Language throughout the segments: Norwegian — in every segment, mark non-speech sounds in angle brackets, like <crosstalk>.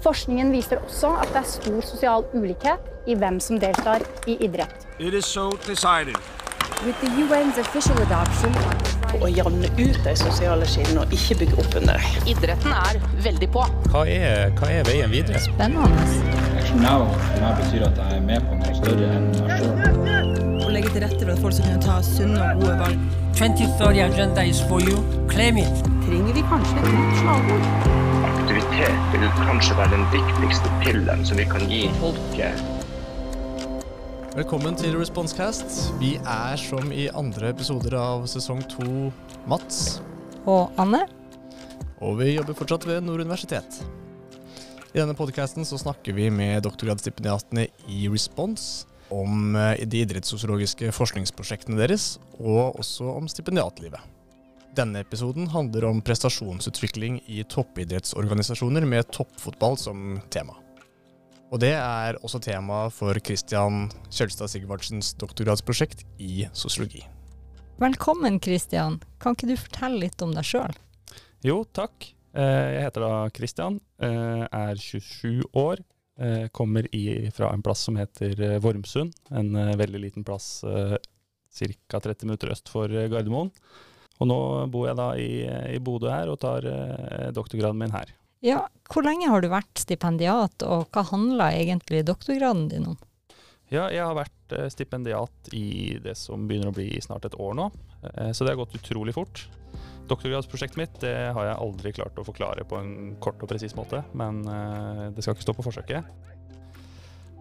Forskningen viser også at det er stor sosial ulikhet i hvem som deltar i idrett. It is so decided. With the UN's official adoption Å jevne ut de sosiale skillene og ikke bygge opp under dem. Idretten er veldig på. Hva er, hva er veien videre? Spennende. Now meg betyr at jeg er med på noe større enn meg sjøl. Å legge til rette for at folk skal kunne ta sunne og gode valg. 2030 agenda is for you. Claim it. Trenger vi kanskje et nytt slagord? Aktivitet vil kanskje være den viktigste pillen som vi kan gi folket. Velkommen til Responsecast. Vi er som i andre episoder av sesong to Mats. Og Anne. Og vi jobber fortsatt ved Nord universitet. I denne podkasten snakker vi med doktorgradsstipendiatene i Response om eh, de idrettssosiologiske forskningsprosjektene deres, og også om stipendiatlivet. Denne episoden handler om prestasjonsutvikling i toppidrettsorganisasjoner med toppfotball som tema. Og det er også tema for Christian Kjølstad Sigvardsens doktorgradsprosjekt i sosiologi. Velkommen, Christian. Kan ikke du fortelle litt om deg sjøl? Jo, takk. Eh, jeg heter da Christian, eh, er 27 år. eh, Kommer i, fra en plass som heter Vormsund, en veldig liten plass ca. 30 minutter øst for Gardermoen. Og nå bor jeg da i, i Bodø her og tar eh, doktorgraden min her. Ja, hvor lenge har du vært stipendiat, og hva handler egentlig doktorgraden din om? Ja, jeg har vært eh, stipendiat i det som begynner å bli snart et år nå, eh, så det har gått utrolig fort. Doktorgradsprosjektet mitt det har jeg aldri klart å forklare på en kort og presis måte, men det skal ikke stå på forsøket.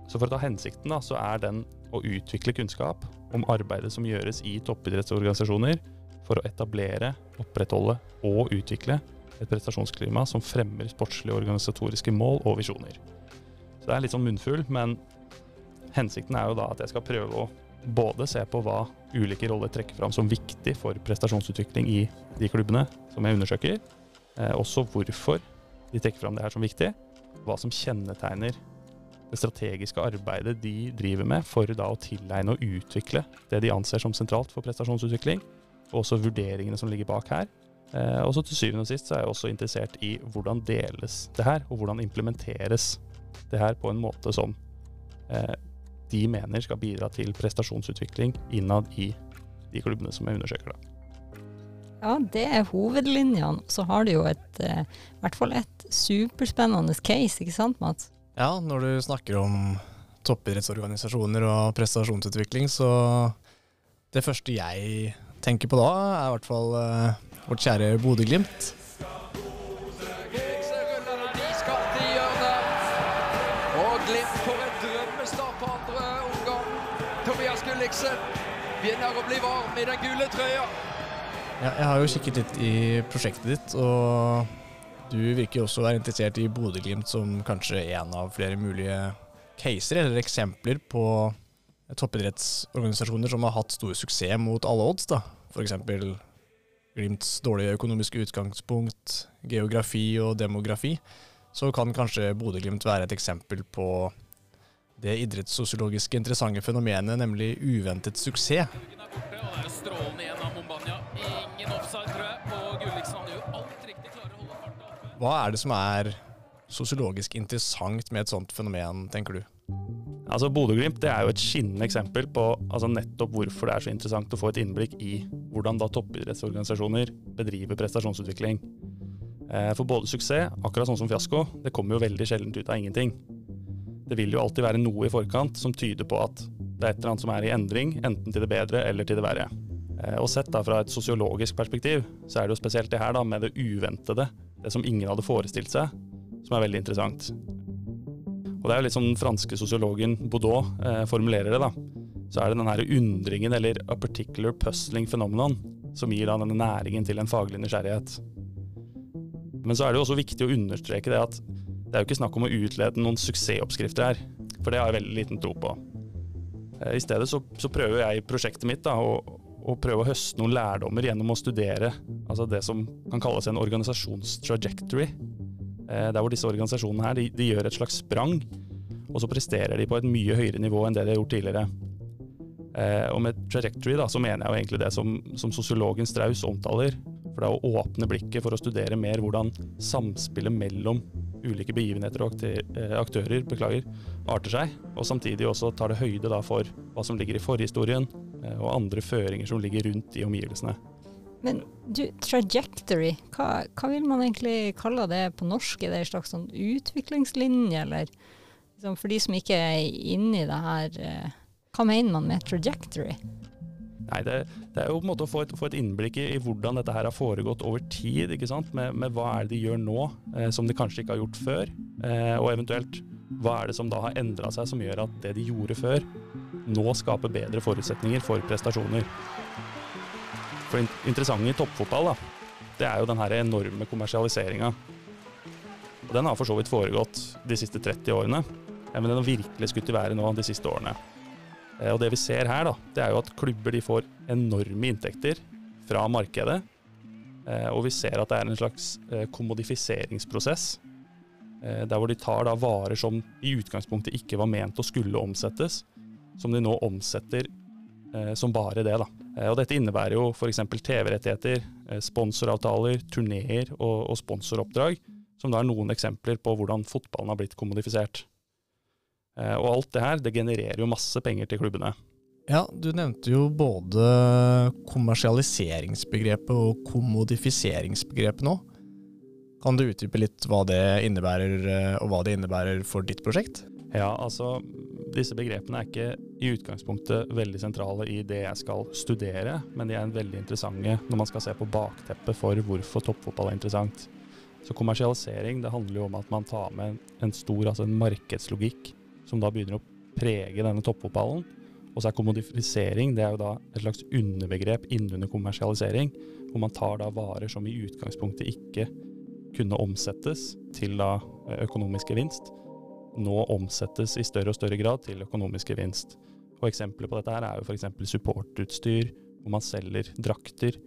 Så for å ta hensikten, da, så er den å utvikle kunnskap om arbeidet som gjøres i toppidrettsorganisasjoner for å etablere, opprettholde og utvikle et prestasjonsklima som fremmer sportslige og organisatoriske mål og visjoner. Så det er litt sånn munnfull, men hensikten er jo da at jeg skal prøve å både se på hva ulike roller trekker fram som viktig for prestasjonsutvikling i de klubbene som jeg undersøker, eh, også hvorfor de trekker fram det her som viktig, hva som kjennetegner det strategiske arbeidet de driver med for da å tilegne og utvikle det de anser som sentralt for prestasjonsutvikling, og også vurderingene som ligger bak her. Eh, og så til syvende og sist så er jeg også interessert i hvordan deles det her, og hvordan implementeres det her på en måte som eh, de mener skal bidra til prestasjonsutvikling innad i de klubbene som jeg undersøker. da. Ja, det er hovedlinjene. Så har du jo et, eh, i hvert fall et superspennende case, ikke sant Mats? Ja, når du snakker om toppidrettsorganisasjoner og prestasjonsutvikling, så det første jeg tenker på da, er i hvert fall eh, vårt kjære Bodø-Glimt. Begynner å bli varm i den gule trøya. Ja, jeg har jo kikket litt i prosjektet ditt, og du virker jo også å være interessert i Bodø-Glimt som kanskje en av flere mulige caser eller eksempler på toppidrettsorganisasjoner som har hatt stor suksess mot alle odds. da. F.eks. Glimts dårlige økonomiske utgangspunkt, geografi og demografi. Så kan kanskje Bodø-Glimt være et eksempel på det idrettssosiologiske interessante fenomenet, nemlig uventet suksess. Hva er det som er sosiologisk interessant med et sånt fenomen, tenker du? Altså Bodø-Glimt er jo et skinnende eksempel på altså nettopp hvorfor det er så interessant å få et innblikk i hvordan da toppidrettsorganisasjoner bedriver prestasjonsutvikling. Eh, for både suksess, akkurat sånn som fiasko, det kommer jo veldig sjelden ut av ingenting. Det vil jo alltid være noe i forkant som tyder på at det er et eller annet som er i endring, enten til det bedre eller til det verre. Eh, og sett da fra et sosiologisk perspektiv, så er det jo spesielt det her da med det uventede, det som ingen hadde forestilt seg, som er veldig interessant. Og det er jo litt sånn den franske sosiologen Baudot eh, formulerer det, da. Så er det den undringen, eller a particular puzzling phenomenon, som gir da denne næringen til en faglig nysgjerrighet. Men så er det jo også viktig å understreke det at det er jo ikke snakk om å utlede noen suksessoppskrifter her, for det har jeg veldig liten tro på. Eh, I stedet så, så prøver jeg i prosjektet mitt da, å, å prøve å høste noen lærdommer gjennom å studere altså det som kan kalles en organisasjonstrajectory. Eh, der hvor disse organisasjonene her, de, de, gjør et slags sprang, og så presterer de på et mye høyere nivå enn det de har gjort tidligere. Eh, og med trajectory da, så mener jeg jo egentlig det som, som sosiologen Strauss omtaler. For det er å åpne blikket for å studere mer hvordan samspillet mellom ulike begivenheter og aktører beklager, arter seg, og samtidig også tar det høyde da for hva som ligger i forhistorien, og andre føringer som ligger rundt i omgivelsene. Men du, trajectory, hva, hva, vil man egentlig kalle det på norsk? Er det en slags sånn utviklingslinje, eller liksom for de som ikke er inne i det her, hva mener man med trajectory? Nei, det, det, er jo på en måte å få et, få et innblikk i, i, hvordan dette her har foregått over tid. ikke sant? Med, med hva er det de gjør nå eh, som de kanskje ikke har gjort før? Eh, og eventuelt hva er det som da har endra seg som gjør at det de gjorde før, nå skaper bedre forutsetninger for prestasjoner? For det interessante i toppfotball, da, det er jo den enorme kommersialiseringa. Den har for så vidt foregått de siste 30 årene, men den har virkelig skutt i været nå de siste årene. Eh, og det vi ser her, da, det er jo at klubber de får enorme inntekter fra markedet. Eh, og vi ser at det er en slags eh, kommodifiseringsprosess. Der hvor de tar da varer som i utgangspunktet ikke var ment å skulle omsettes, som de nå omsetter som bare det. da. Og dette innebærer jo f.eks. TV-rettigheter, sponsoravtaler, turneer og, og sponsoroppdrag, som da er noen eksempler på hvordan fotballen har blitt kommodifisert. Eh, og alt det her, det genererer jo masse penger til klubbene. Ja, du nevnte jo både kommersialiseringsbegrepet og kommodifiseringsbegrepet nå. Kan du utdype litt hva det innebærer, eh, og hva det innebærer for ditt prosjekt? Ja, altså disse begrepene er ikke i utgangspunktet veldig sentrale i det jeg skal studere, men de er en veldig interessante når man skal se på bakteppet for hvorfor toppfotball er interessant. Så kommersialisering det handler jo om at man tar med en stor altså en markedslogikk som da begynner å prege denne toppfotballen. Og så er kommodifisering det er jo da et slags underbegrep innunder kommersialisering, hvor man tar da varer som i utgangspunktet ikke kunne omsettes til da økonomisk gevinst, nå omsettes i større og større grad til økonomisk gevinst. Og Eksempler på dette her er jo f.eks. supportutstyr, hvor man selger drakter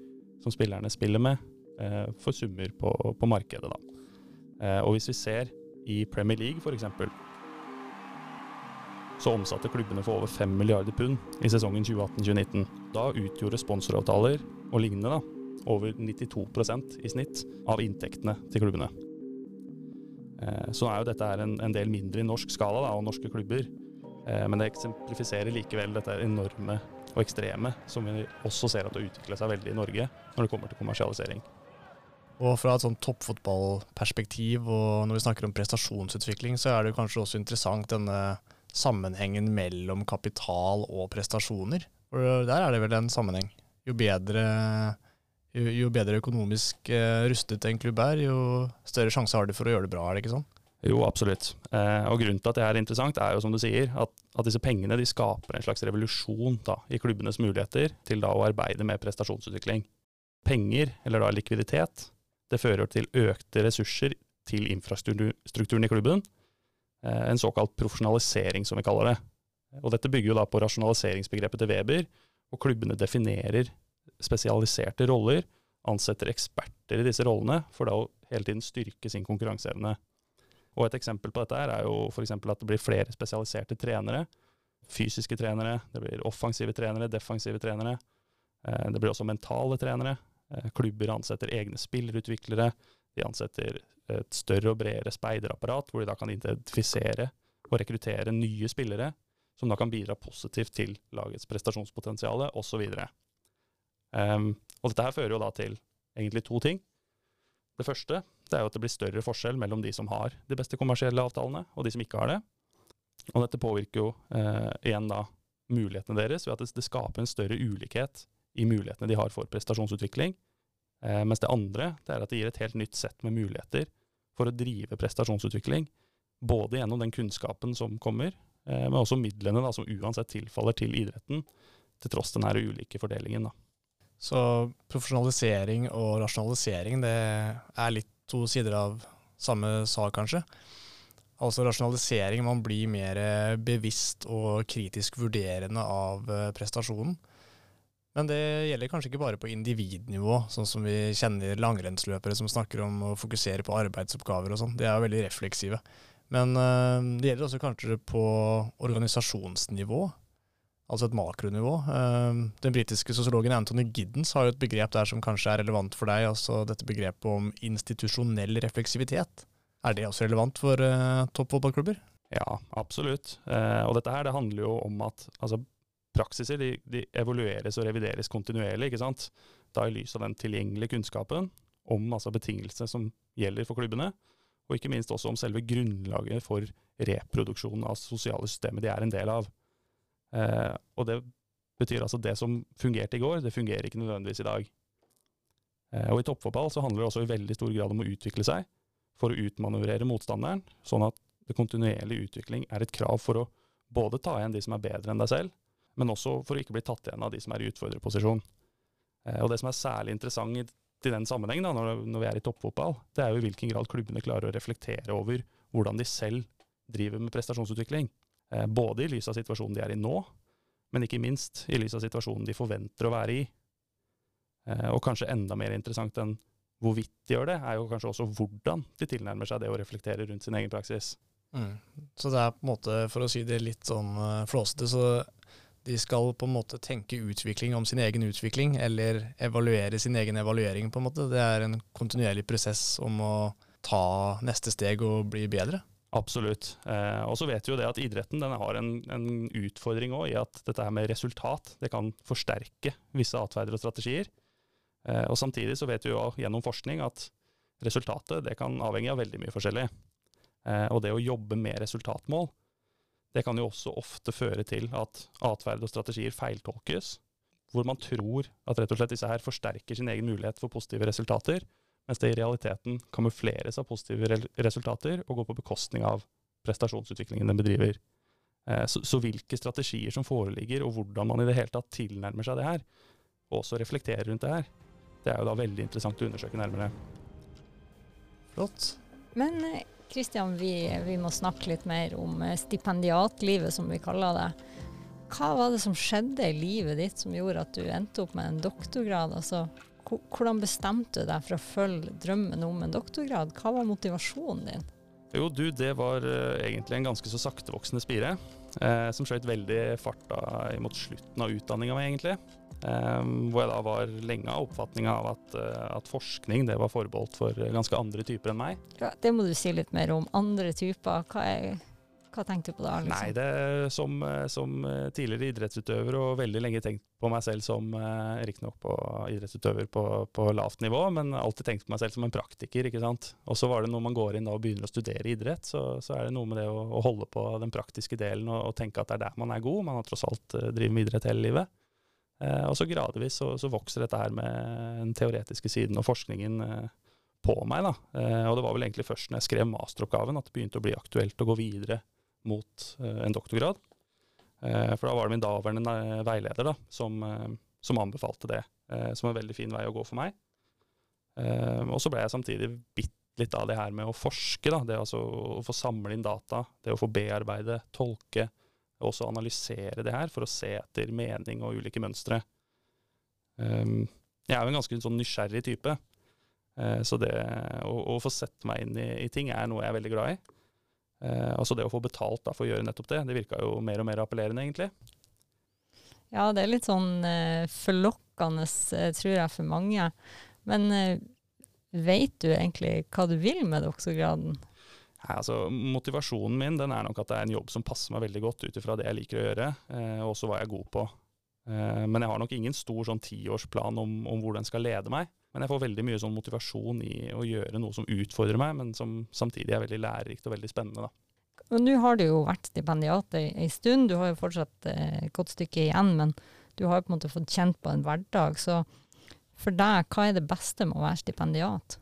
som spillerne spiller med, eh, for summer på, på markedet. Eh, og Hvis vi ser i Premier League f.eks., så omsatte klubbene for over 5 milliarder pund i sesongen 2018-2019. Da utgjorde sponsoravtaler og lignende da, over 92% i snitt av inntektene til klubbene. Eh, så er jo dette en, en, del mindre i norsk skala da, og norske klubber, eh, men det eksemplifiserer likevel dette enorme og ekstreme som vi også ser at det utvikler seg veldig i Norge når det kommer til kommersialisering. Og fra et sånn toppfotballperspektiv, og når vi snakker om prestasjonsutvikling, så er det kanskje også interessant denne sammenhengen mellom kapital og prestasjoner. For der er det vel en sammenheng. Jo bedre, jo, jo bedre økonomisk eh, rustet en klubb er, jo større sjanse har du for å gjøre det bra, er det ikke sånn? Jo, absolutt. Eh, og Grunnen til at det er interessant, er jo som du sier, at, at disse pengene de skaper en slags revolusjon da, i klubbenes muligheter til da å arbeide med prestasjonsutvikling. Penger, eller da likviditet, det fører til økte ressurser til infrastrukturen i klubben, Eh, en såkalt profesjonalisering, som vi kaller det. Og dette bygger jo da på rasjonaliseringsbegrepet til Weber, og klubbene definerer spesialiserte roller, ansetter eksperter i disse rollene, for da å hele tiden styrke sin konkurranseevne. Og et eksempel på dette er jo for at det blir flere spesialiserte trenere. Fysiske trenere, det blir offensive trenere, defensive trenere. Eh, det blir også mentale trenere. Eh, klubber ansetter egne spillerutviklere. De ansetter et større og bredere speiderapparat, hvor de da kan identifisere og rekruttere nye spillere, som da kan bidra positivt til lagets prestasjonspotensial, osv. Um, og dette her fører jo da til egentlig to ting. Det første det er jo at det blir større forskjell mellom de som har de beste kommersielle avtalene, og de som ikke har det. Og dette påvirker jo eh, igjen da mulighetene deres ved at det, det skaper en større ulikhet i mulighetene de har for prestasjonsutvikling. Eh, mens det andre det er at det gir et helt nytt sett med muligheter for å drive prestasjonsutvikling. Både gjennom den kunnskapen som kommer, eh, men også midlene da, som uansett tilfaller til idretten, til tross den her ulike fordelingen. Da. Så profesjonalisering og rasjonalisering, det er litt to sider av samme sak, kanskje? Altså rasjonalisering, man blir mer bevisst og kritisk vurderende av eh, prestasjonen. Men det gjelder kanskje ikke bare på individnivå, sånn som vi kjenner langrennsløpere som snakker om å fokusere på arbeidsoppgaver og sånn. De er jo veldig refleksive. Men uh, det gjelder også kanskje på organisasjonsnivå, altså et makronivå. Uh, den britiske sosiologen Anthony Giddens har jo et begrep der som kanskje er relevant for deg, altså dette begrepet om institusjonell refleksivitet. Er det også relevant for uh, toppfotballklubber? Ja, absolutt. Eh, og dette her det handler jo om at altså, praksiser de, de, evalueres og revideres kontinuerlig. ikke sant? Da i lys av den tilgjengelige kunnskapen om altså, betingelsene som gjelder for klubbene, og ikke minst også om selve grunnlaget for reproduksjonen av sosiale systemer de er en del av. Eh, og det betyr altså det som fungerte i går, det fungerer ikke nødvendigvis i dag. Eh, og i toppfotball så handler det også i veldig stor grad om å utvikle seg for å utmanøvrere motstanderen, sånn at det kontinuerlig utvikling er et krav for å både ta igjen de som er bedre enn deg selv, men også for å ikke bli tatt igjen av de som er i utfordrerposisjon. Eh, og det som er særlig interessant i, i den sammenhengen, da, når, når, vi er i toppfotball, det er jo i hvilken grad klubbene klarer å reflektere over hvordan de selv driver med prestasjonsutvikling. Eh, både i lys av situasjonen de er i nå, men ikke minst i lys av situasjonen de forventer å være i. Eh, og kanskje enda mer interessant enn hvorvidt de gjør det, er jo kanskje også hvordan de tilnærmer seg det å reflektere rundt sin egen praksis. Mm. Så det er på en måte, for å si det litt sånn uh, flåsete, så de skal på en måte tenke utvikling om sin egen utvikling, eller evaluere sin egen evaluering, på en måte. Det er en kontinuerlig prosess om å ta neste steg og bli bedre. Absolutt. Eh, og så vet vi jo det at idretten har en, en utfordring òg i at dette her med resultat det kan forsterke visse atferder og strategier. Eh, og Samtidig så vet vi jo gjennom forskning at resultatet det kan avhenge av veldig mye forskjellig. Eh, og det å jobbe med resultatmål, det kan jo også ofte føre til at atferd og strategier feiltolkes, hvor man tror at rett og slett disse her forsterker sin egen mulighet for positive resultater, mens det i realiteten kamufleres av positive resultater og går på bekostning av prestasjonsutviklingen den bedriver. Eh, så, så, hvilke strategier som foreligger, og hvordan man i det hele tatt tilnærmer seg det her, og også reflekterer rundt det her, det er jo da veldig interessant å undersøke nærmere. Flott. Men Kristian, vi, vi, må snakke litt mer om eh, stipendiatlivet, som vi kaller det. Hva var det som skjedde i livet ditt som gjorde at du endte opp med en doktorgrad? Altså, hvordan bestemte du deg for å følge drømmen om en doktorgrad? Hva var motivasjonen din? Jo, du, det var uh, egentlig en ganske så saktevoksende spire, eh, som skjøt veldig fart da mot slutten av utdanninga mi, egentlig. Eh, hvor jeg da var lenge av oppfatninga av at, uh, at, forskning det var forbeholdt for ganske andre typer enn meg. Ja, det må du si litt mer om. Andre typer, hva, er, hva tenkte du på da? Liksom? Nei, det som, som, tidligere idrettsutøver og veldig lenge tenkt på meg selv som uh, riktignok på idrettsutøver på, på, lavt nivå, men alltid tenkt på meg selv som en praktiker. ikke sant? Og så var det når man går inn og begynner å studere idrett, så, så er det noe med det å, å, holde på den praktiske delen og, og, tenke at det er der man er god. Man har tross alt drevet med idrett hele livet. Eh, og så gradvis så, så, vokser dette her med den teoretiske siden og forskningen eh, på meg. da. Eh, og det var vel egentlig først når jeg skrev masteroppgaven at det begynte å bli aktuelt å gå videre mot en doktorgrad. For da var det min daværende veileder da, som, som anbefalte det som en veldig fin vei å gå for meg. Og så ble jeg samtidig bitt litt av det her med å forske. da, Det altså å få samle inn data, det å få bearbeide, tolke, og også analysere det her for å se etter mening og ulike mønstre. Um, jeg er jo en ganske sånn nysgjerrig type, så det å, å, få sette meg inn i, i, ting er noe jeg er veldig glad i. Uh, altså det å få betalt da, for å gjøre nettopp det, det virka jo mer og mer appellerende, egentlig. Ja, det er litt sånn eh, forlokkende, tror jeg, for mange. Men veit du egentlig hva du vil med doktorgraden? Nei, altså Motivasjonen min den er nok at det er en jobb som passer meg veldig godt ut ifra det jeg liker å gjøre, eh, og også hva jeg er god på. Eh, men jeg har nok ingen stor sånn tiårsplan om, om hvor den skal lede meg. Men jeg får veldig mye sånn motivasjon i å gjøre noe som utfordrer meg, men som samtidig er veldig lærerikt og veldig spennende. da. Og Nå har du jo vært stipendiat ei stund, du har jo fortsatt eh, et godt stykke igjen, men du har jo på en måte fått kjent på en hverdag. Så for deg, hva er det beste med å være stipendiat?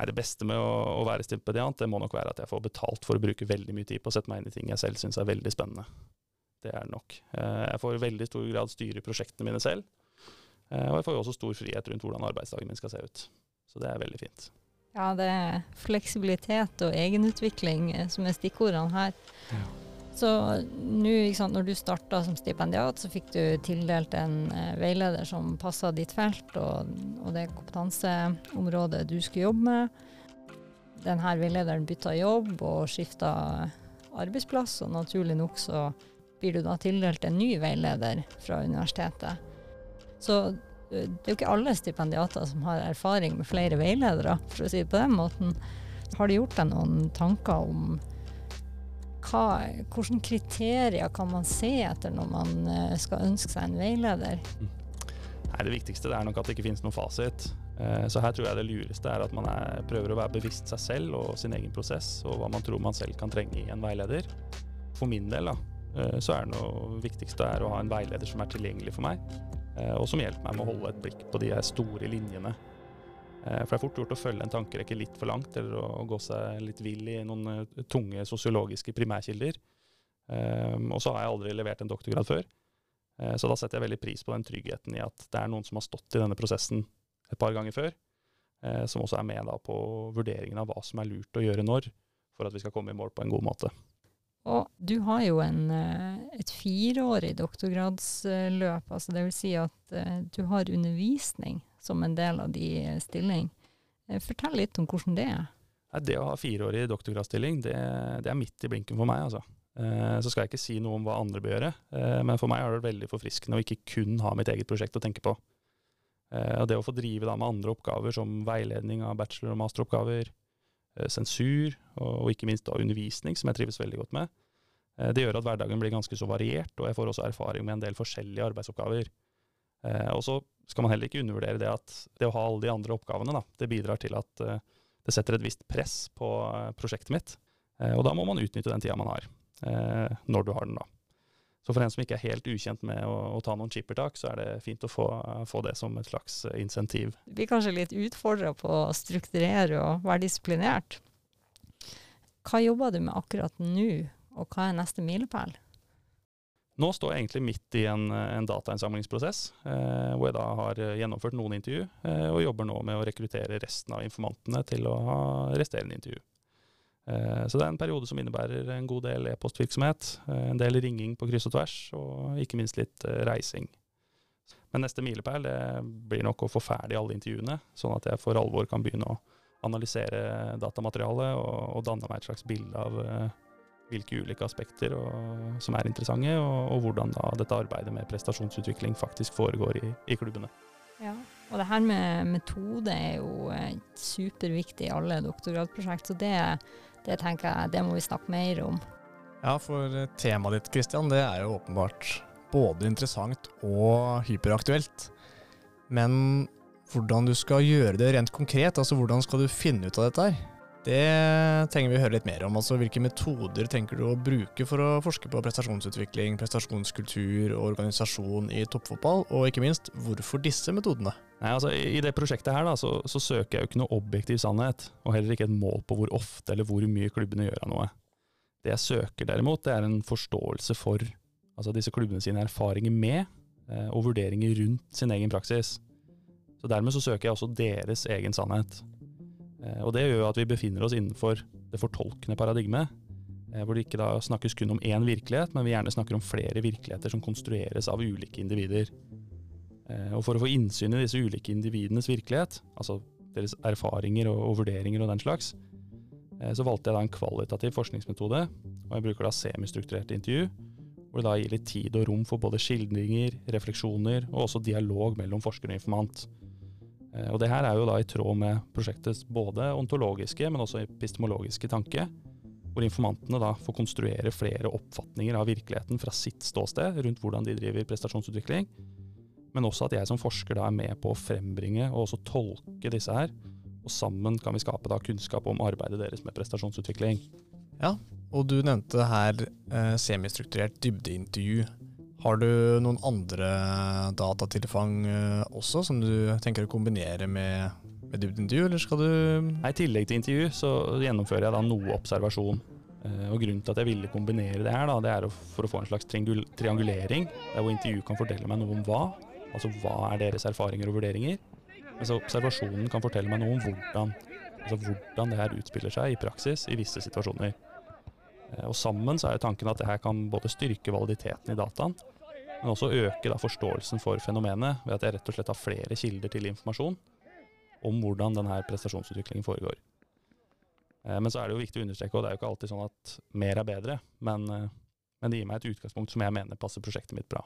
Det beste med å, å, være stipendiant, det må nok være at jeg får betalt for å bruke veldig mye tid på å sette meg inn i ting jeg selv syns er veldig spennende. Det er det nok. Eh, jeg får i veldig stor grad styre prosjektene mine selv. Eh, og jeg får jo også stor frihet rundt hvordan arbeidsdagen min skal se ut. Så det er veldig fint. Ja, det er fleksibilitet og egenutvikling eh, som er stikkordene her. Ja. Så nå, når du starta som stipendiat, så fikk du tildelt en eh, veileder som passa ditt felt og, og, det kompetanseområdet du skulle jobbe med. Denne veilederen bytta jobb og skifta arbeidsplass, og naturlig nok så blir du da tildelt en ny veileder fra universitetet. Så eh, det er jo ikke alle stipendiater som har erfaring med flere veiledere, for å si det på den måten. Har du gjort deg noen tanker om hva, hvilke kriterier kan man se etter når man eh, skal ønske seg en veileder? Nei, Det viktigste er nok at det ikke finnes noen fasit. Eh, Så her tror jeg det lureste er at man er, prøver å være bevisst seg selv og sin egen prosess, og hva man tror man selv kan trenge i en veileder. For min del da, så er det noe viktigste er å ha en veileder som er tilgjengelig for meg, eh, og som hjelper meg med å holde et blikk på de store linjene. Eh, For det er fort gjort å følge en tankerekke litt for langt, eller å gå seg litt vill i noen eh, tunge sosiologiske primærkilder. Eh, Og så har jeg aldri levert en doktorgrad før, Eh, så da setter jeg veldig pris på den tryggheten i at det er noen som har stått i denne prosessen et par ganger før, eh, som også er med på vurderingen av hva som er lurt å gjøre når, for at vi skal komme i mål på en god måte. Og du har jo en, eh, et fireårig doktorgradsløp, altså det vil si at eh, du har undervisning som en del av de stilling. Eh, Fortell litt om hvordan det er. Det å ha fireårig doktorgradsstilling, det, det er midt i blinken for meg, altså. Så skal jeg ikke si noe om hva andre bør gjøre, men for meg er det veldig forfriskende å ikke kun ha mitt eget prosjekt å tenke på. Og det å få drive med andre oppgaver som veiledning av bachelor- og masteroppgaver, sensur og ikke minst da undervisning, som jeg trives veldig godt med, eh, det gjør at hverdagen blir ganske så variert, og jeg får også erfaring med en del forskjellige arbeidsoppgaver. Eh, Og så skal man heller ikke undervurdere det at det å ha alle de andre oppgavene, da, det bidrar til at eh, det setter et visst press på eh, prosjektet mitt. Eh, Og da må man utnytte den tida man har, eh, når du har den, da. Så for en som ikke er helt ukjent med å, å ta noen chippertak, så er det fint å få, få det som et slags eh, insentiv. Du blir kanskje litt utfordra på å strukturere og være disiplinert. Hva jobber du med akkurat nå, og hva er neste milepæl? Nå står jeg egentlig midt i en, en datainnsamlingsprosess, eh, hvor jeg da har eh, gjennomført noen intervju, eh, og jobber nå med å rekruttere resten av informantene til å ha resterende intervju. Eh, så det er en periode som innebærer en god del e-postvirksomhet, eh, en del ringing på kryss og tvers, og ikke minst litt eh, reising. Men neste milepæl blir nok å få ferdig alle intervjuene, sånn at jeg for alvor kan begynne å analysere datamaterialet og, og danne meg et slags bilde av hvilke ulike aspekter og, som er interessante, og, og hvordan da dette arbeidet med prestasjonsutvikling faktisk foregår i, i klubbene. Ja. Og det her med metode er jo superviktig i alle doktorgradsprosjekt, så det, det tenker jeg det må vi snakke mer om. Ja, for eh, temaet ditt, Christian, det er jo åpenbart både interessant og hyperaktuelt. Men hvordan du skal gjøre det rent konkret, altså hvordan skal du finne ut av dette her, det trenger vi å høre litt mer om. Altså hvilke metoder tenker du å bruke for å forske på prestasjonsutvikling, prestasjonskultur og organisasjon i toppfotball, og ikke minst, hvorfor disse metodene? Nei, altså I det prosjektet her da, så, så søker jeg jo ikke noe objektiv sannhet, og heller ikke et mål på hvor ofte eller hvor mye klubbene gjør av noe. Det jeg søker derimot, det er en forståelse for altså disse klubbene sine erfaringer med, eh, og vurderinger rundt sin egen praksis. Så Dermed så søker jeg også deres egen sannhet. Eh, og Det gjør at vi befinner oss innenfor det fortolkende paradigmet, eh, hvor det ikke da snakkes kun om én virkelighet, men vi gjerne snakker om flere virkeligheter som konstrueres av ulike individer. Eh, Og For å få innsyn i disse ulike individenes virkelighet, altså deres erfaringer og, vurderinger og den slags, så valgte jeg da en kvalitativ forskningsmetode, og jeg bruker da semistrukturerte intervju, hvor det da gir litt tid og rom for både skildringer, refleksjoner og også dialog mellom forsker og informant. Eh, Og det her er jo da i tråd med prosjektets både ontologiske, men også epistemologiske tanke, hvor informantene da får konstruere flere oppfatninger av virkeligheten fra sitt ståsted rundt hvordan de driver prestasjonsutvikling, men også at jeg som forsker da er med på å frembringe og også tolke disse her, og sammen kan vi skape da kunnskap om arbeidet deres med prestasjonsutvikling. Ja, og du nevnte her eh, semistrukturert dybdeintervju. Har du noen andre datatilfang eh, også, som du tenker å kombinere med, med dybdeintervju, eller skal du Nei, I tillegg til intervju så gjennomfører jeg da noe observasjon. Eh, Og Grunnen til at jeg ville kombinere det her, da, det er for å få en slags triangul triangulering, der hvor intervju kan fortelle meg noe om hva. Altså hva er deres erfaringer og vurderinger. Mens observasjonen kan fortelle meg noe om hvordan, altså hvordan det her utspiller seg i praksis i visse situasjoner. Eh, Og Sammen så er jo tanken at det her kan både styrke validiteten i dataen, men også øke forståelsen for fenomenet ved at jeg rett og slett har flere kilder til informasjon om hvordan denne prestasjonsutviklingen foregår. Eh, Men så er det jo viktig å understreke, og det er jo ikke alltid sånn at mer er bedre, men, eh, men det gir meg et utgangspunkt som jeg mener passer prosjektet mitt bra.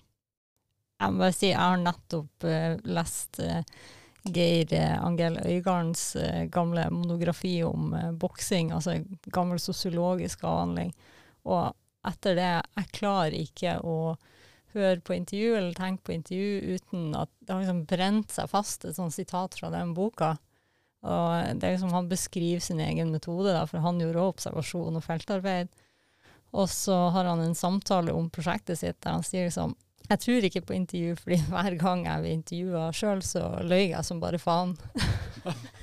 Jeg må bare si, jeg har nettopp lest Geir Angel Angell Øygardens eh, gamle monografi om eh, boksing, altså gammel sosiologisk avhandling. Og etter det, jeg klarer ikke å høre på intervju eller tenke på intervju uten at det har liksom brent seg fast et sånt sitat fra den boka. Og det er liksom, Han beskriver sin egen metode, da, for han gjorde også observasjon og feltarbeid. Og så har han en samtale om prosjektet sitt der han sier liksom Jeg tror ikke på intervju, fordi <laughs> hver gang jeg blir intervjua sjøl, så løy jeg som bare faen.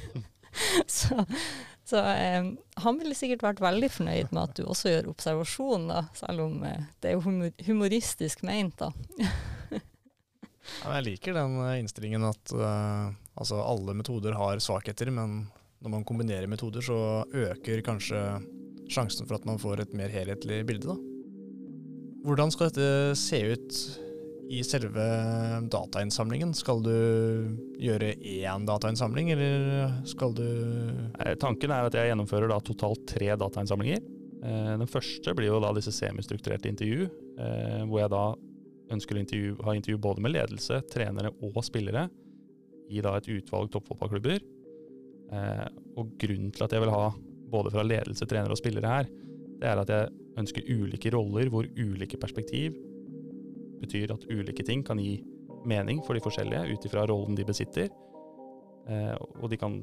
<laughs> så så eh, han ville sikkert vært veldig fornøyd med at du også gjør observasjon, da, selv om eh, det er humor humoristisk meint, da. jeg liker den eh, innstillingen at uh, altså alle metoder har svakheter, men når man kombinerer metoder, så øker kanskje sjansen for at man får et mer helhetlig bilde. Da. Hvordan skal dette se ut i selve datainnsamlingen? Skal du gjøre én datainnsamling, eller skal du Tanken er at jeg gjennomfører da totalt tre datainnsamlinger. Eh, den første blir jo da disse semistrukturerte intervju, eh, hvor jeg da ønsker å intervju, ha intervju både med ledelse, trenere og spillere i da et utvalg toppfotballklubber. Eh, og grunnen til at jeg vil ha både fra ledelse, trenere og spillere her, det er at jeg ønsker ulike roller hvor ulike perspektiv betyr at ulike ting kan gi mening for de forskjellige ut ifra rollen de besitter. Eh, og de kan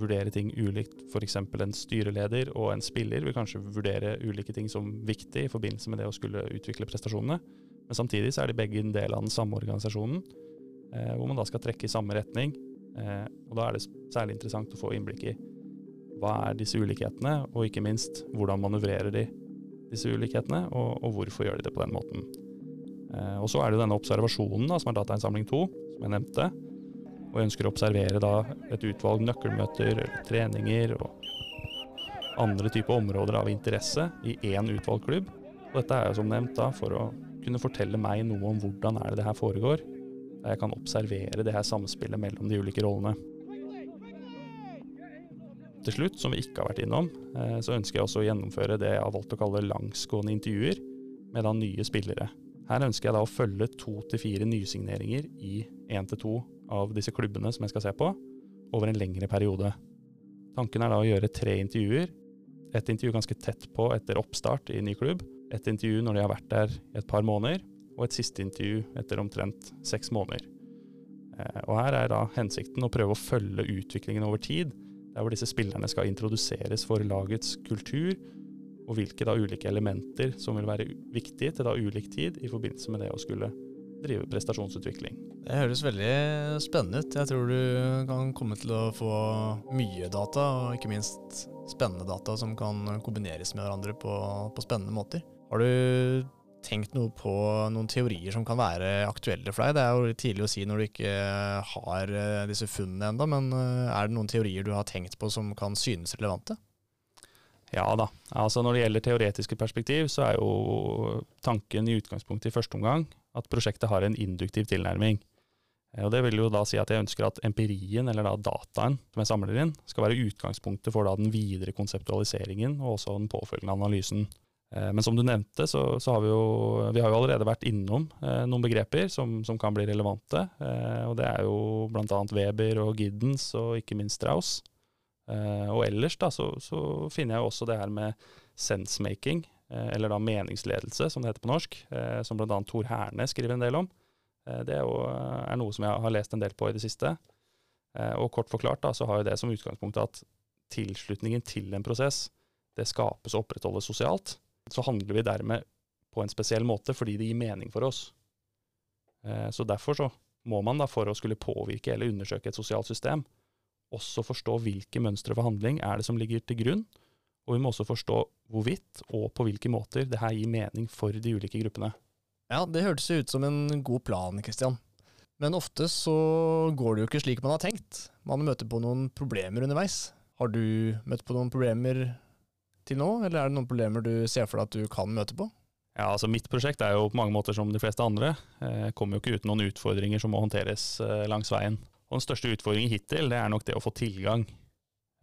vurdere ting ulikt. F.eks. en styreleder og en spiller vil kanskje vurdere ulike ting som viktig i forbindelse med det å skulle utvikle prestasjonene. Men samtidig så er de begge en del av den samme organisasjonen, eh, hvor man da skal trekke i samme retning. Eh, og da er det særlig interessant å få innblikk i hva er disse ulikhetene, og ikke minst hvordan manøvrerer de disse ulikhetene, og, og hvorfor gjør de det på den måten. Eh, og så er det denne observasjonen, da, som er datainnsamling 2, som jeg nevnte. Og jeg ønsker å observere da et utvalg nøkkelmøter, treninger og andre typer områder av interesse i én utvalgt klubb. Og dette er jo som nevnt da for å kunne fortelle meg noe om hvordan er det det her foregår. Der jeg kan observere det her samspillet mellom de ulike rollene. Til slutt, som vi ikke har vært innom, eh, så ønsker jeg også å gjennomføre det jeg har valgt å kalle langsgående intervjuer med da nye spillere. Her ønsker jeg da å følge to til fire nysigneringer i én til to av disse klubbene som jeg skal se på, over en lengre periode. Tanken er da å gjøre tre intervjuer. Et intervju ganske tett på etter oppstart i ny klubb. Et intervju når de har vært der et par måneder, og et siste intervju etter omtrent seks måneder. Eh, og her er da hensikten å prøve å følge utviklingen over tid, der hvor disse spillerne skal introduseres for lagets kultur og hvilke da ulike elementer som vil være viktige til da ulik tid i forbindelse med det å skulle drive prestasjonsutvikling. Det høres veldig spennende ut. Jeg tror du kan komme til å få mye data, og ikke minst spennende data som kan kombineres med hverandre på, på spennende måter. Har du tenkt noe på noen teorier som kan være aktuelle for deg? Det er jo tidlig å si når du ikke har eh, disse funnene ennå, men eh, er det noen teorier du har tenkt på som kan synes relevante? Ja da. Altså Når det gjelder teoretiske perspektiv, så er jo tanken i utgangspunktet i første omgang at prosjektet har en induktiv tilnærming. Eh, og Det vil jo da si at jeg ønsker at empirien, eller da dataen som jeg samler inn, skal være utgangspunktet for da den videre konseptualiseringen og også den påfølgende analysen. Eh, men som du nevnte, så, så har vi jo vi har jo allerede vært innom eh, noen begreper som, som, kan bli relevante. Eh, og det er jo bl.a. Weber og Giddens og ikke minst Strauss. Uh, og ellers da, så, så, finner jeg også det her med sensemaking, uh, eller da meningsledelse, som det heter på norsk, uh, som bl.a. Tor Herne skriver en del om. det er, jo, er, noe som jeg har lest en del på i det siste. og kort forklart da, så har jo det som utgangspunkt at tilslutningen til en prosess, det skapes og opprettholdes sosialt. Så handler vi dermed på en spesiell måte fordi det gir mening for oss. så derfor så må man da, for å skulle påvirke eller undersøke et sosialt system, også forstå hvilke mønstre for handling er det som ligger til grunn, og vi må også forstå hvorvidt og på hvilke måter det her gir mening for de ulike gruppene. Ja, det hørtes ut som en god plan, Kristian. Men ofte så går det jo ikke slik man har tenkt. Man møter på noen problemer underveis. Har du møtt på noen problemer til nå, eller er det noen problemer du ser for deg at du kan møte på? Ja, altså Mitt prosjekt er jo på mange måter som de fleste andre. Jeg kommer jo ikke uten noen utfordringer som må håndteres eh, langs veien. Og den største utfordringen hittil, det er nok det å få tilgang.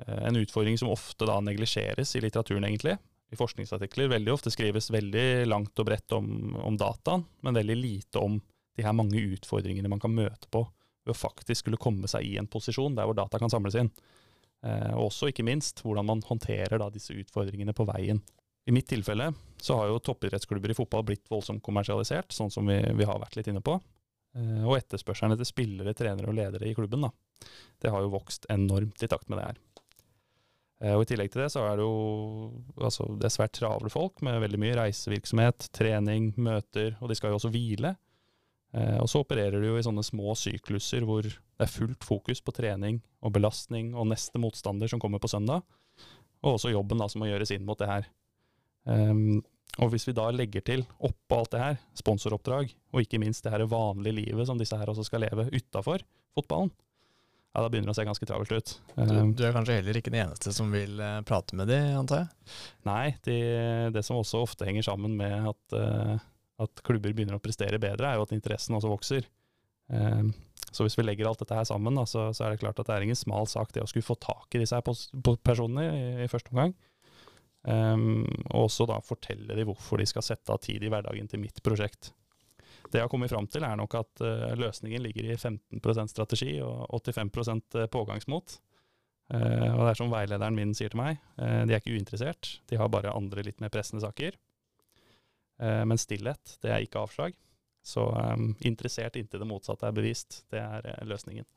Eh, en utfordring som ofte da neglisjeres i litteraturen, egentlig. I forskningsartikler veldig ofte skrives veldig langt og bredt om, om dataen, men veldig lite om de her mange utfordringene man kan møte på ved å faktisk skulle komme seg i en posisjon der hvor data kan samles inn. Eh, og også ikke minst hvordan man håndterer da disse utfordringene på veien. I mitt tilfelle så har jo toppidrettsklubber i fotball blitt voldsomt kommersialisert, sånn som vi, vi har vært litt inne på. Eh, og etterspørselen etter spillere, trenere og ledere i klubben, da, det har jo vokst enormt i takt med det her. Eh, og I tillegg til det så er det jo altså, det er svært travle folk med veldig mye reisevirksomhet, trening, møter, og de skal jo også hvile. Eh, og så opererer du jo i sånne små sykluser hvor det er fullt fokus på trening og belastning og neste motstander som kommer på søndag, og også jobben da som må gjøres inn mot det her. Og hvis vi da legger til oppå alt det her, sponsoroppdrag, og ikke minst det her vanlige livet som disse her også skal leve utafor fotballen, ja, da begynner det å se ganske travelt ut. Du, du, er kanskje heller ikke den eneste som vil uh, prate med de, antar jeg? Nei, de, det som også ofte henger sammen med at, uh, at, klubber begynner å prestere bedre, er jo at interessen også vokser. Uh, så hvis vi legger alt dette her sammen, da, så, så, er det klart at det er ingen smal sak det å skulle få tak i disse her personene i, i første omgang. Um, og også da fortelle de hvorfor de skal sette av tid i hverdagen til mitt prosjekt. Det jeg har kommet fram til, er nok at uh, løsningen ligger i 15% strategi og 85 eh, pågangsmot. Uh, og det er som veilederen min sier til meg, uh, de er ikke uinteressert, de har bare andre litt mer pressende saker. men stillhet, det er ikke avslag. Så um, interessert inntil det motsatte er bevist, det er løsningen.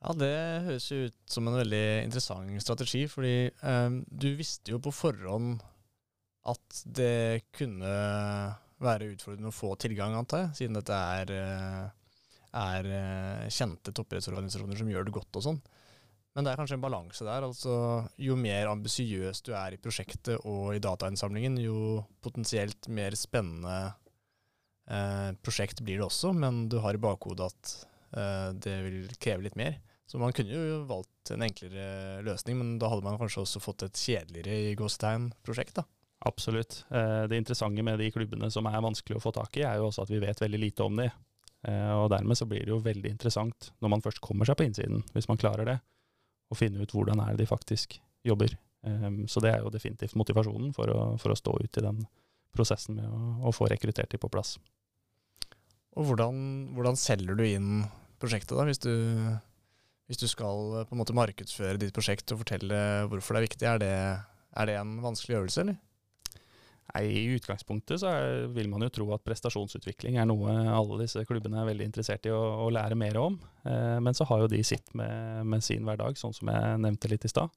Ja, det høres jo ut som en veldig interessant strategi, fordi um, du visste jo på forhånd at det kunne være utfordrende å få tilgang, antar jeg, siden dette er, eh, er eh, kjente toppidrettsorganisasjoner som gjør det godt og sånn. Men det er kanskje en balanse der. altså Jo mer ambisiøs du er i prosjektet og i datainnsamlingen, jo potensielt mer spennende eh, prosjekt blir det også, men du har i bakhodet at eh, det vil kreve litt mer. Så man kunne jo valgt en enklere løsning, men da hadde man kanskje også fått et kjedeligere i Gåstein-prosjekt, da. Absolutt. Eh, det interessante med de klubbene som er vanskelig å få tak i, er jo også at vi vet veldig lite om de. Eh, og dermed så blir det jo veldig interessant, når man først kommer seg på innsiden, hvis man klarer det, å finne ut hvordan er det de faktisk jobber. Eh, så det er jo definitivt motivasjonen for å, for å stå ut i den prosessen med å, å få rekruttert de på plass. Og hvordan, hvordan selger du inn prosjektet, da, hvis du hvis du skal eh, på en måte markedsføre ditt prosjekt og fortelle hvorfor det er viktig, er det, er det en vanskelig øvelse, eller? Nei, I utgangspunktet så er, vil man jo tro at prestasjonsutvikling er noe alle disse klubbene er veldig interessert i å, å lære mer om. Eh, men så har jo de sitt med, med, sin hverdag, sånn som jeg nevnte litt i stad.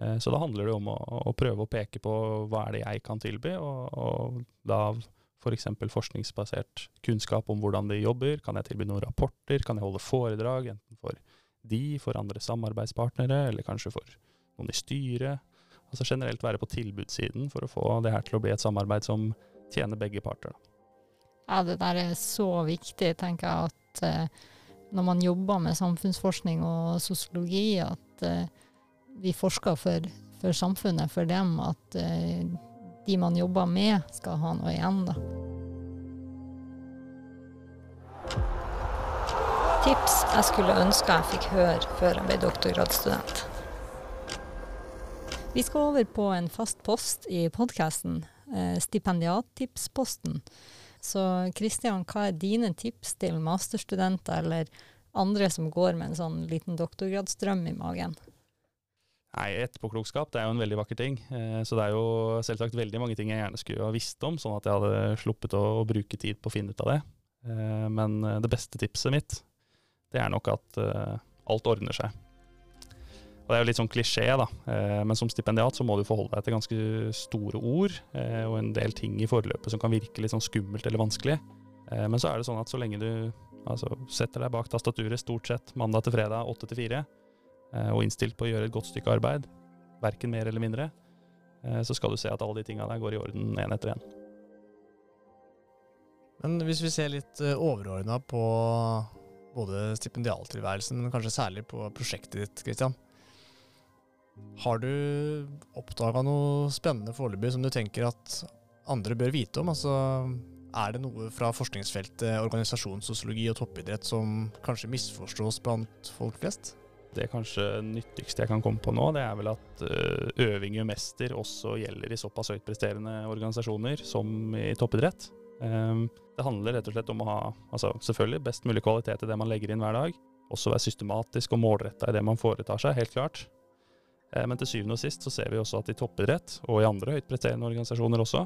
Eh, så da handler det om å, å, prøve å peke på hva er det jeg kan tilby, og, og da f.eks. For forskningsbasert kunnskap om hvordan de jobber. Kan jeg tilby noen rapporter? Kan jeg holde foredrag, enten for de, for andre samarbeidspartnere, eller kanskje for noen i styret. Altså generelt være på tilbudssiden for å få det her til å bli et samarbeid som tjener begge parter. Ja, det der er så viktig, tenker jeg, at eh, når man jobber med samfunnsforskning og sosiologi, at eh, vi forsker for, for, samfunnet, for dem, at eh, de man jobber med, skal ha noe igjen, da. Tips jeg skulle ønske jeg fikk høre før jeg ble doktorgradsstudent. Vi skal over på en fast post i podkasten, eh, stipendiattipsposten. Så Kristian, hva er dine tips til masterstudenter eller andre som går med en sånn liten doktorgradsdrøm i magen? Nei, Etterpåklokskap det er jo en veldig vakker ting. Eh, så det er jo selvsagt veldig mange ting jeg gjerne skulle ha visst om, sånn at jeg hadde sluppet å, bruke tid på å finne ut av det. Eh, men det beste tipset mitt det er nok at uh, alt ordner seg. Og Det er jo litt sånn klisjé, da, uh, men som stipendiat så må du forholde deg til ganske store ord uh, og en del ting i forløpet som kan virke litt sånn skummelt eller vanskelig. men så er det sånn at så lenge du altså, setter deg bak tastaturet stort sett mandag til fredag åtte til fire, og innstilt på å gjøre et godt stykke arbeid, verken mer eller mindre, så skal du se at alle de tinga der går i orden én etter én. Men hvis vi ser litt overordna på både stipendialtilværelsen, men kanskje særlig på prosjektet ditt, Christian. Har du oppdaga noe spennende foreløpig som du tenker at andre bør vite om? Altså, er det noe fra forskningsfeltet organisasjonssosiologi og toppidrett som kanskje misforstås blant folk flest? Det kanskje nyttigste jeg kan komme på nå, det er vel at eh, øving gjør mester også gjelder i såpass høytpresterende organisasjoner som i toppidrett. Um, det handler rett og slett om å ha altså selvfølgelig best mulig kvalitet i det man legger inn hver dag. Også være systematisk og målretta i det man foretar seg, helt klart. Eh, men til syvende og sist så ser vi også at i toppidrett, og i andre høyt presterende organisasjoner også,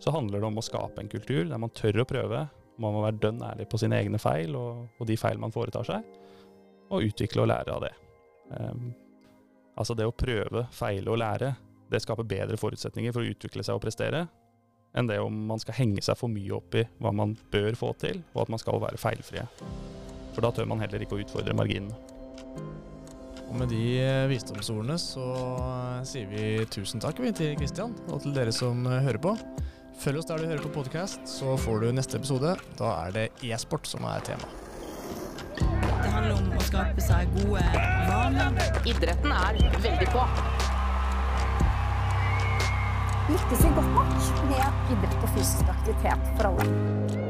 så handler det om å skape en kultur der man tør å prøve. Man må være dønn ærlig på sine egne feil og, og de feil man foretar seg, og utvikle og lære av det. Um, altså det å prøve, feile og lære, det skaper bedre forutsetninger for å utvikle seg og prestere, enn det om man skal henge seg for mye opp i hva man bør få til, og at man skal være feilfrie. For da tør man heller ikke å utfordre marginene. Og med de eh, visdomsordene så eh, sier vi tusen takk til Kristian, og til dere som eh, hører på. Følg oss der du hører på podkast, så får du neste episode. Da er det e-sport som er tema. Det handler om å skape seg gode vaner. Idretten er veldig på. Lykkes vi godt nok med idrett og fysisk aktivitet for alle?